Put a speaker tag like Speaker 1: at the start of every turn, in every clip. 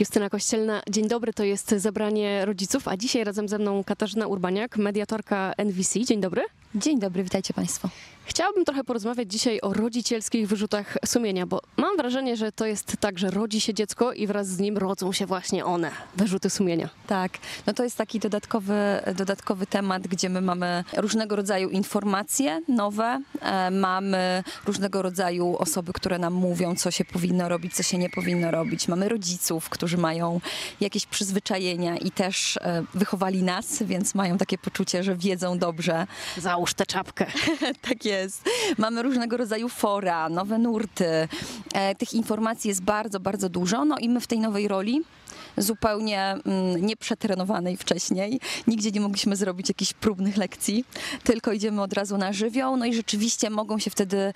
Speaker 1: Justyna Kościelna, dzień dobry, to jest zebranie rodziców, a dzisiaj razem ze mną Katarzyna Urbaniak, mediatorka NVC. Dzień dobry.
Speaker 2: Dzień dobry, witajcie Państwo.
Speaker 1: Chciałabym trochę porozmawiać dzisiaj o rodzicielskich wyrzutach sumienia, bo mam wrażenie, że to jest tak, że rodzi się dziecko i wraz z nim rodzą się właśnie one, wyrzuty sumienia.
Speaker 2: Tak, no to jest taki dodatkowy, dodatkowy temat, gdzie my mamy różnego rodzaju informacje nowe, e, mamy różnego rodzaju osoby, które nam mówią, co się powinno robić, co się nie powinno robić. Mamy rodziców, którzy mają jakieś przyzwyczajenia i też e, wychowali nas, więc mają takie poczucie, że wiedzą dobrze,
Speaker 1: Załóż tę czapkę.
Speaker 2: Tak jest. Mamy różnego rodzaju fora, nowe nurty. E, tych informacji jest bardzo, bardzo dużo. No i my w tej nowej roli zupełnie mm, nieprzetrenowanej wcześniej. Nigdzie nie mogliśmy zrobić jakichś próbnych lekcji, tylko idziemy od razu na żywioł. No i rzeczywiście mogą się wtedy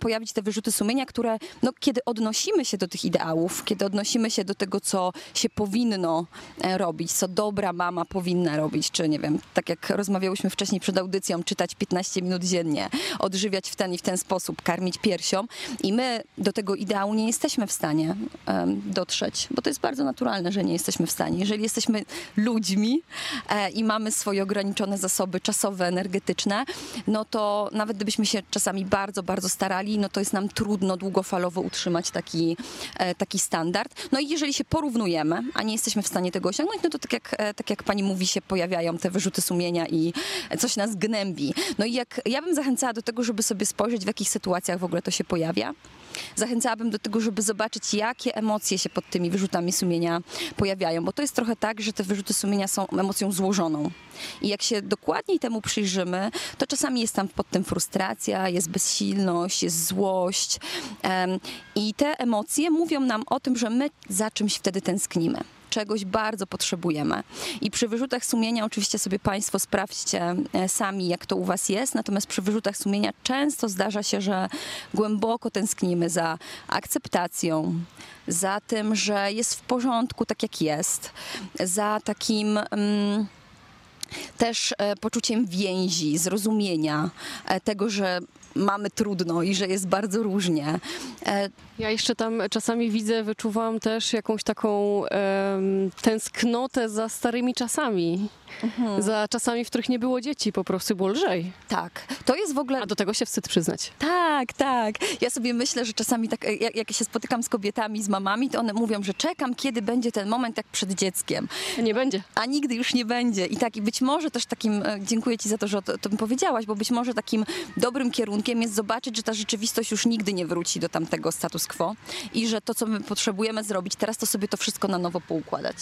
Speaker 2: pojawić te wyrzuty sumienia, które no, kiedy odnosimy się do tych ideałów, kiedy odnosimy się do tego, co się powinno e, robić, co dobra mama powinna robić, czy nie wiem, tak jak rozmawiałyśmy wcześniej przed audycją, czytać 15 minut dziennie, odżywiać w ten i w ten sposób, karmić piersią i my do tego ideału nie jesteśmy w stanie em, dotrzeć, bo to jest bardzo naturalne, że nie jesteśmy w stanie. Jeżeli jesteśmy ludźmi e, i mamy swoje ograniczone zasoby czasowe, energetyczne, no to nawet gdybyśmy się czasami bardzo, bardzo starali, no to jest nam trudno długofalowo utrzymać taki, e, taki standard. No i jeżeli się porównujemy, a nie jesteśmy w stanie tego osiągnąć, no to tak jak, e, tak jak pani mówi, się pojawiają te wyrzuty sumienia i coś nas gnębi. No i jak ja bym zachęcała do tego, żeby sobie spojrzeć, w jakich sytuacjach w ogóle to się pojawia. Zachęcałabym do tego, żeby zobaczyć, jakie emocje się pod tymi wyrzutami sumienia pojawiają, bo to jest trochę tak, że te wyrzuty sumienia są emocją złożoną. I jak się dokładniej temu przyjrzymy, to czasami jest tam pod tym frustracja, jest bezsilność, jest złość. I te emocje mówią nam o tym, że my za czymś wtedy tęsknimy czegoś bardzo potrzebujemy. I przy wyrzutach sumienia oczywiście sobie Państwo sprawdźcie e, sami, jak to u Was jest, natomiast przy wyrzutach sumienia często zdarza się, że głęboko tęsknimy za akceptacją, za tym, że jest w porządku tak jak jest, za takim... Mm, też e, poczuciem więzi, zrozumienia e, tego, że mamy trudno i że jest bardzo różnie. E,
Speaker 1: Ja jeszcze tam czasami widzę, wyczuwam też jakąś taką em, tęsknotę za starymi czasami. Za czasami, w których nie było dzieci, po prostu było lżej.
Speaker 2: tak, to jest w ogóle
Speaker 1: A do tego się wstyd przyznać.
Speaker 2: Tak, tak. Ja sobie myślę, że czasami tak, jak, się spotykam z kobietami, z mamami, to one mówią, że czekam, kiedy będzie ten moment jak przed dzieckiem,
Speaker 1: Nie będzie.
Speaker 2: a nigdy już nie będzie. I tak, i być może też takim, e, dziękuję Ci za to, że o mi powiedziałaś, bo być może takim dobrym kierunkiem jest zobaczyć, że ta rzeczywistość już nigdy nie wróci do tamtego status quo i że to, co my potrzebujemy zrobić teraz, to sobie to wszystko na nowo poukładać.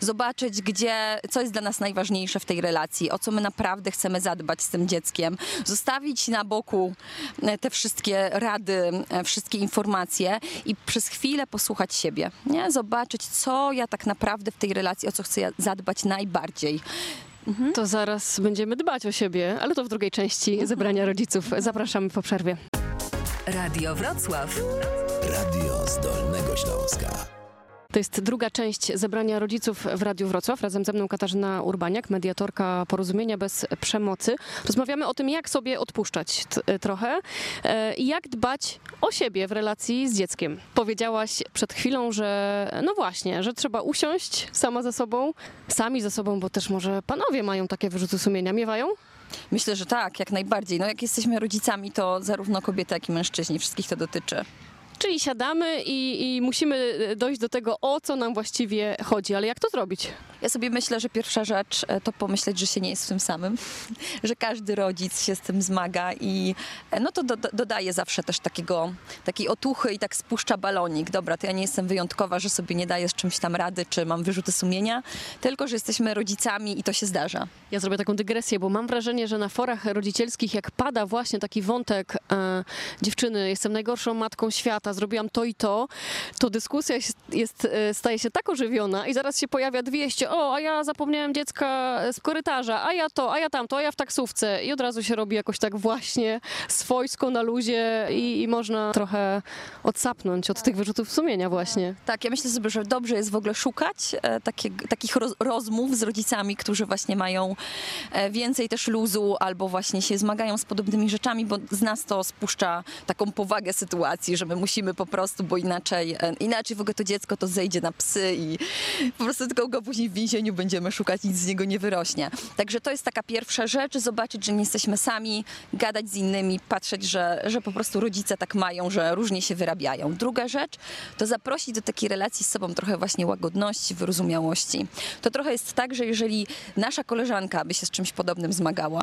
Speaker 2: Zobaczyć, gdzie, co jest dla nas najważniejsze w tej relacji, o co my naprawdę chcemy zadbać z tym dzieckiem, zostawić na boku e, te wszystkie rady, e, wszystkie informacje i przez chwilę posłuchać siebie, nie? Zobaczyć, co ja tak naprawdę w tej relacji, o co chcę zadbać najbardziej.
Speaker 1: To zaraz będziemy dbać o siebie, ale to w drugiej części zebrania rodziców. Zapraszamy po przerwie.
Speaker 3: Radio Wrocław.
Speaker 4: Radio z Dolnego Śląska.
Speaker 1: To jest druga część zebrania rodziców w Radiu Wrocław. Razem ze mną Katarzyna Urbaniak, mediatorka porozumienia bez przemocy. Rozmawiamy o tym, jak sobie odpuszczać t- trochę e, i jak dbać o siebie w relacji z dzieckiem. Powiedziałaś przed chwilą, że no właśnie, że trzeba usiąść sama ze sobą, sami ze sobą, bo też może panowie mają takie wyrzuty sumienia. Miewają?
Speaker 2: Myślę, że tak, jak najbardziej. No jak jesteśmy rodzicami, to zarówno kobiety, jak i mężczyźni, wszystkich to dotyczy.
Speaker 1: Czyli siadamy i, i musimy dojść do tego, o co nam właściwie chodzi. Ale jak to zrobić?
Speaker 2: Ja sobie myślę, że pierwsza rzecz e, to pomyśleć, że się nie jest w tym samym, że każdy rodzic się z tym zmaga i e, no to do, do, dodaje zawsze też takiego, takiej otuchy i tak spuszcza balonik. Dobra, to ja nie jestem wyjątkowa, że sobie nie daję z czymś tam rady, czy mam wyrzuty sumienia, tylko że jesteśmy rodzicami i to się zdarza.
Speaker 1: Ja zrobię taką dygresję, bo mam wrażenie, że na forach rodzicielskich, jak pada właśnie taki wątek e, dziewczyny, jestem najgorszą matką świata, zrobiłam to i to, to dyskusja jest, jest, e, staje się tak ożywiona i zaraz się pojawia 200, o, a ja zapomniałem dziecka z korytarza, a ja to, a ja tamto, a ja w taksówce. I od razu się robi jakoś tak właśnie swojsko na luzie i, i można trochę odsapnąć od tych wyrzutów sumienia właśnie.
Speaker 2: Tak, ja myślę sobie, że dobrze jest w ogóle szukać e, takie, takich roz, rozmów z rodzicami, którzy właśnie mają e, więcej też luzu albo właśnie się zmagają z podobnymi rzeczami, bo z nas to spuszcza taką powagę sytuacji, że my musimy po prostu, bo inaczej, e, inaczej w ogóle to dziecko to zejdzie na psy i po prostu tylko go później więzieniu będziemy szukać, nic z niego nie wyrośnie. Także to jest taka pierwsza rzecz, zobaczyć, że nie jesteśmy sami, gadać z innymi, patrzeć, że, że po prostu rodzice tak mają, że różnie się wyrabiają. Druga rzecz to zaprosić do takiej relacji z sobą trochę właśnie łagodności, wyrozumiałości. To trochę jest tak, że jeżeli nasza koleżanka by się z czymś podobnym zmagała,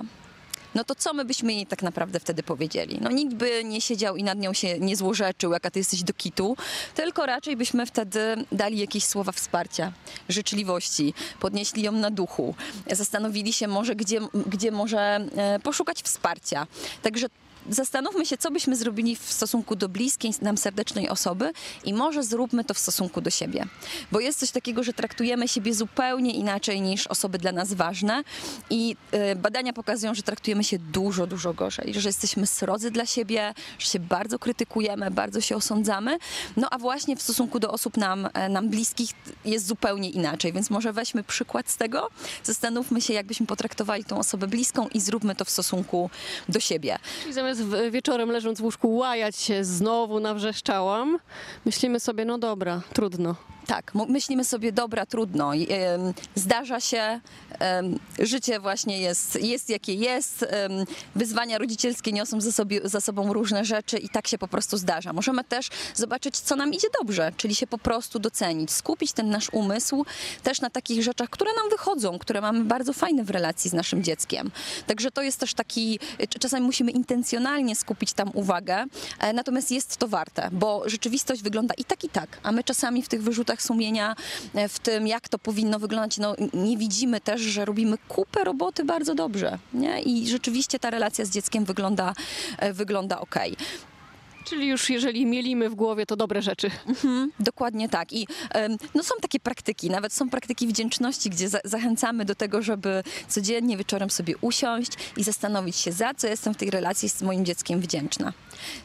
Speaker 2: no to co my byśmy jej tak naprawdę wtedy powiedzieli? No nikt by nie siedział i nad nią się nie złorzeczył, jaka ty jesteś do kitu, tylko raczej byśmy wtedy dali jakieś słowa wsparcia, życzliwości, podnieśli ją na duchu, zastanowili się może, gdzie, gdzie może e, poszukać wsparcia. Także zastanówmy się, co byśmy zrobili w stosunku do bliskiej nam serdecznej osoby i może zróbmy to w stosunku do siebie. Bo jest coś takiego, że traktujemy siebie zupełnie inaczej niż osoby dla nas ważne i y, badania pokazują, że traktujemy się dużo, dużo gorzej, że jesteśmy srodzy dla siebie, że się bardzo krytykujemy, bardzo się osądzamy, no a właśnie w stosunku do osób nam, e, nam bliskich jest zupełnie inaczej, więc może weźmy przykład z tego, zastanówmy się, jakbyśmy potraktowali tą osobę bliską i zróbmy to w stosunku do siebie.
Speaker 1: Zamiast w- wieczorem leżąc w łóżku łajać się, znowu nawrzeszczałam, myślimy sobie, no dobra, trudno.
Speaker 2: Tak, myślimy sobie, dobra, trudno, zdarza się, życie właśnie jest, jest jakie jest, wyzwania rodzicielskie niosą za sobą różne rzeczy i tak się po prostu zdarza. Możemy też zobaczyć, co nam idzie dobrze, czyli się po prostu docenić, skupić ten nasz umysł też na takich rzeczach, które nam wychodzą, które mamy bardzo fajne w relacji z naszym dzieckiem. Także to jest też taki, czasami musimy intencjonalnie skupić tam uwagę, e, natomiast jest to warte, bo rzeczywistość wygląda i tak, i tak, a my czasami w tych wyrzutach sumienia, e, w tym, jak to powinno wyglądać, no, nie widzimy też, że robimy kupę roboty bardzo dobrze, nie? I rzeczywiście ta relacja z dzieckiem wygląda, e, wygląda ok.
Speaker 1: Czyli już jeżeli mielimy w głowie, to dobre rzeczy.
Speaker 2: Mhm, dokładnie tak. I no są takie praktyki, nawet są praktyki wdzięczności, gdzie za zachęcamy do tego, żeby codziennie wieczorem sobie usiąść i zastanowić się, za co jestem w tej relacji z moim dzieckiem wdzięczna.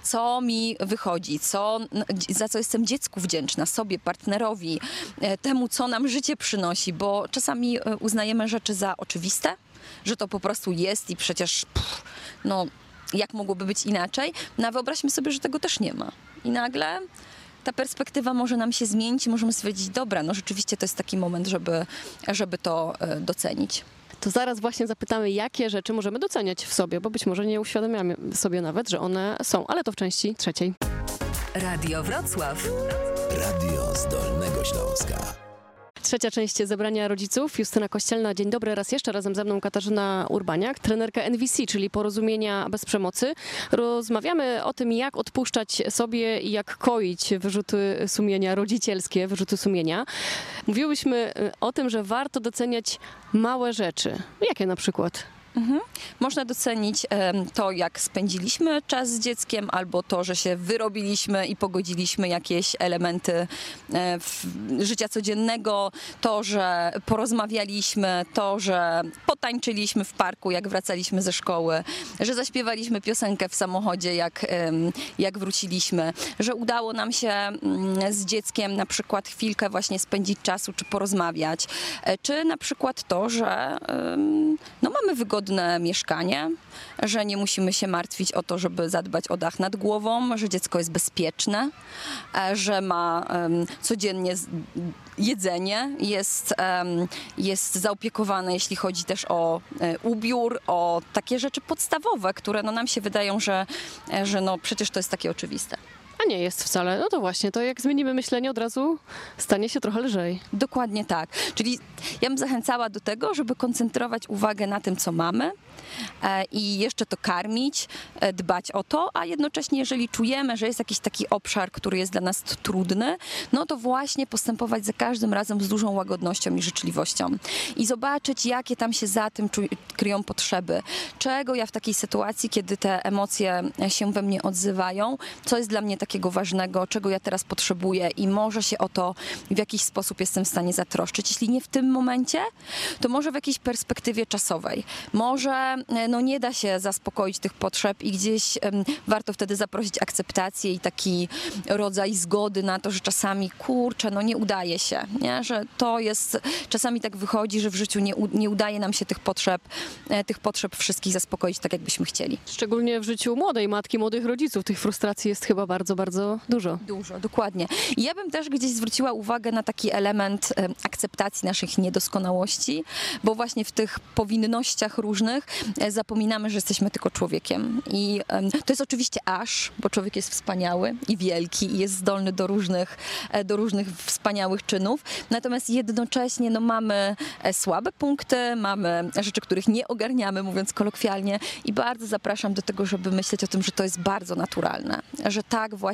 Speaker 2: Co mi wychodzi, co, za co jestem dziecku wdzięczna, sobie, partnerowi, e, temu, co nam życie przynosi, bo czasami e, uznajemy rzeczy za oczywiste, że to po prostu jest i przecież pff, no, jak mogłoby być inaczej? No a wyobraźmy sobie, że tego też nie ma. I nagle ta perspektywa może nam się zmienić i możemy stwierdzić, dobra, no rzeczywiście to jest taki moment, żeby, żeby to e, docenić.
Speaker 1: To zaraz właśnie zapytamy, jakie rzeczy możemy doceniać w sobie, bo być może nie uświadamiamy sobie nawet, że one są, ale to w części trzeciej.
Speaker 3: Radio Wrocław.
Speaker 4: Radio z Dolnego Śląska.
Speaker 1: Trzecia część zebrania rodziców. Justyna Kościelna, dzień dobry raz jeszcze. Razem ze mną Katarzyna Urbaniak, trenerka NVC, czyli Porozumienia Bez Przemocy. Rozmawiamy o tym, jak odpuszczać sobie i jak koić wyrzuty sumienia rodzicielskie, wyrzuty sumienia. Mówiłyśmy y, o tym, że warto doceniać małe rzeczy. Jakie na przykład?
Speaker 2: Można docenić to, jak spędziliśmy czas z dzieckiem, albo to, że się wyrobiliśmy i pogodziliśmy jakieś elementy e, życia codziennego, to, że porozmawialiśmy, to, że potańczyliśmy w parku, jak wracaliśmy ze szkoły, że zaśpiewaliśmy piosenkę w samochodzie, jak, jak wróciliśmy, że udało nam się mm, z dzieckiem na przykład chwilkę właśnie spędzić czasu, czy porozmawiać, E, czy na przykład to, że no, mamy wygodne mieszkanie, że nie musimy się martwić o to, żeby zadbać o dach nad głową, że dziecko jest bezpieczne, e, że ma codziennie jedzenie, jest, jest zaopiekowane, jeśli chodzi też o e, ubiór, o takie rzeczy podstawowe, które no, nam się wydają, że, e, że no, przecież to jest takie oczywiste.
Speaker 1: A nie jest wcale. No to właśnie, to jak zmienimy myślenie, od razu stanie się trochę lżej.
Speaker 2: Dokładnie tak. Czyli ja bym zachęcała do tego, żeby koncentrować uwagę na tym, co mamy e, i jeszcze to karmić, e, dbać o to, a jednocześnie, jeżeli czujemy, że jest jakiś taki obszar, który jest dla nas trudny, no to właśnie postępować za każdym razem z dużą łagodnością i życzliwością i zobaczyć, jakie tam się za tym kryją potrzeby, czego ja w takiej sytuacji, kiedy te emocje się we mnie odzywają, co jest dla mnie takiego ważnego, czego ja teraz potrzebuję i może się o to w jakiś sposób jestem w stanie zatroszczyć. Jeśli nie w tym momencie, to może w jakiejś perspektywie czasowej. Może e, no, nie da się zaspokoić tych potrzeb i gdzieś em, warto wtedy zaprosić akceptację i taki rodzaj zgody na to, że czasami kurczę, no nie udaje się, nie? że to jest, czasami tak wychodzi, że w życiu nie, nie udaje nam się tych potrzeb, e, tych potrzeb wszystkich zaspokoić tak, jakbyśmy chcieli.
Speaker 1: Szczególnie w życiu młodej matki, młodych rodziców, tych frustracji jest chyba bardzo, bardzo dużo.
Speaker 2: Dużo, dokładnie. I ja bym też gdzieś zwróciła uwagę na taki element em, akceptacji naszych niedoskonałości, bo właśnie w tych powinnościach różnych e, zapominamy, że jesteśmy tylko człowiekiem. I to jest oczywiście aż, bo człowiek jest wspaniały i wielki i jest zdolny do różnych, e, do różnych wspaniałych czynów. Natomiast jednocześnie no, mamy e, słabe punkty, mamy rzeczy, których nie ogarniamy, mówiąc kolokwialnie. I bardzo zapraszam do tego, żeby myśleć o tym, że to jest bardzo naturalne, że tak właśnie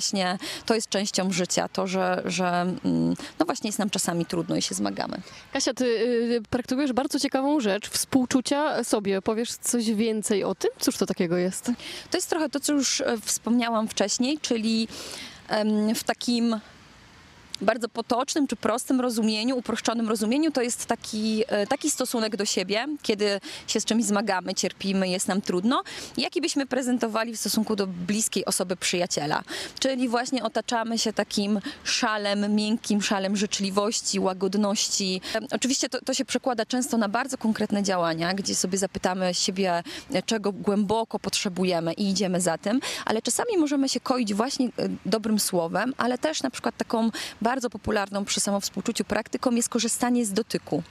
Speaker 2: to jest częścią życia, to, że, że mm, no właśnie jest nam czasami trudno i się zmagamy.
Speaker 1: Kasia, ty y, praktykujesz bardzo ciekawą rzecz, współczucia sobie. Powiesz coś więcej o tym? Cóż to takiego jest?
Speaker 2: To jest trochę to, co już e, wspomniałam wcześniej, czyli w takim bardzo potocznym czy prostym rozumieniu, uproszczonym rozumieniu, to jest taki, e, taki stosunek do siebie, kiedy się z czymś zmagamy, cierpimy, jest nam trudno, jaki byśmy prezentowali w stosunku do bliskiej osoby przyjaciela. Czyli właśnie otaczamy się takim szalem, miękkim szalem życzliwości, łagodności. Em, Oczywiście to, to się przekłada często na bardzo konkretne działania, gdzie sobie zapytamy siebie, e, czego głęboko potrzebujemy i idziemy za tym, ale czasami możemy się koić właśnie e, dobrym słowem, ale też na przykład taką bardzo popularną przy samowspółczuciu praktyką jest korzystanie z dotyku.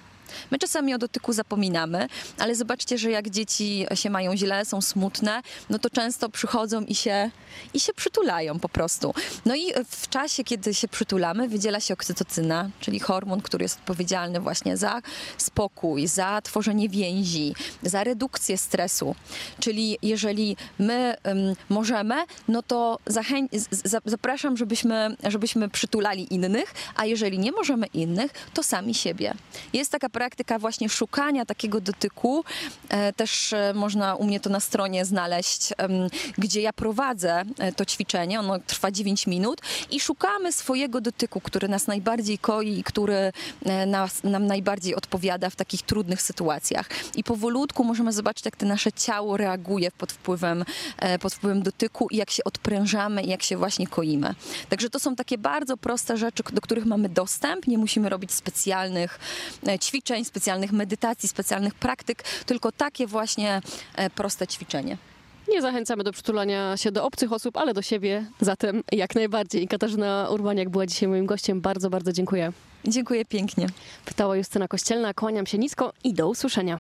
Speaker 2: My czasami o dotyku zapominamy, ale zobaczcie, że jak dzieci się mają źle, są smutne, no to często przychodzą i się, i się przytulają po prostu. No i w czasie, kiedy się przytulamy, wydziela się oksytocyna, czyli hormon, który jest odpowiedzialny właśnie za spokój, za tworzenie więzi, za redukcję stresu. Czyli jeżeli my em, możemy, no to zachęć, z- za- zapraszam, żebyśmy, żebyśmy przytulali innych, a jeżeli nie możemy innych, to sami siebie. Jest taka praktyka właśnie szukania takiego dotyku. E, Też e, można u mnie to na stronie znaleźć, gdzie ja prowadzę e, to ćwiczenie. Ono trwa 9 minut i szukamy swojego dotyku, który nas najbardziej koi i który nas, nam najbardziej odpowiada w takich trudnych sytuacjach. I powolutku możemy zobaczyć, jak to nasze ciało reaguje pod wpływem, pod wpływem dotyku i jak się odprężamy i jak się właśnie koimy. Także to są takie bardzo proste rzeczy, do których mamy dostęp. Nie musimy robić specjalnych e, ćwiczeń, specjalnych medytacji, specjalnych praktyk, tylko takie właśnie e, proste ćwiczenie.
Speaker 1: Nie zachęcamy do przytulania się do obcych osób, ale do siebie zatem jak najbardziej. Katarzyna Urbaniak była dzisiaj moim gościem. Bardzo, bardzo dziękuję.
Speaker 2: Dziękuję pięknie.
Speaker 1: Pytała Justyna Kościelna, kłaniam się nisko i do usłyszenia.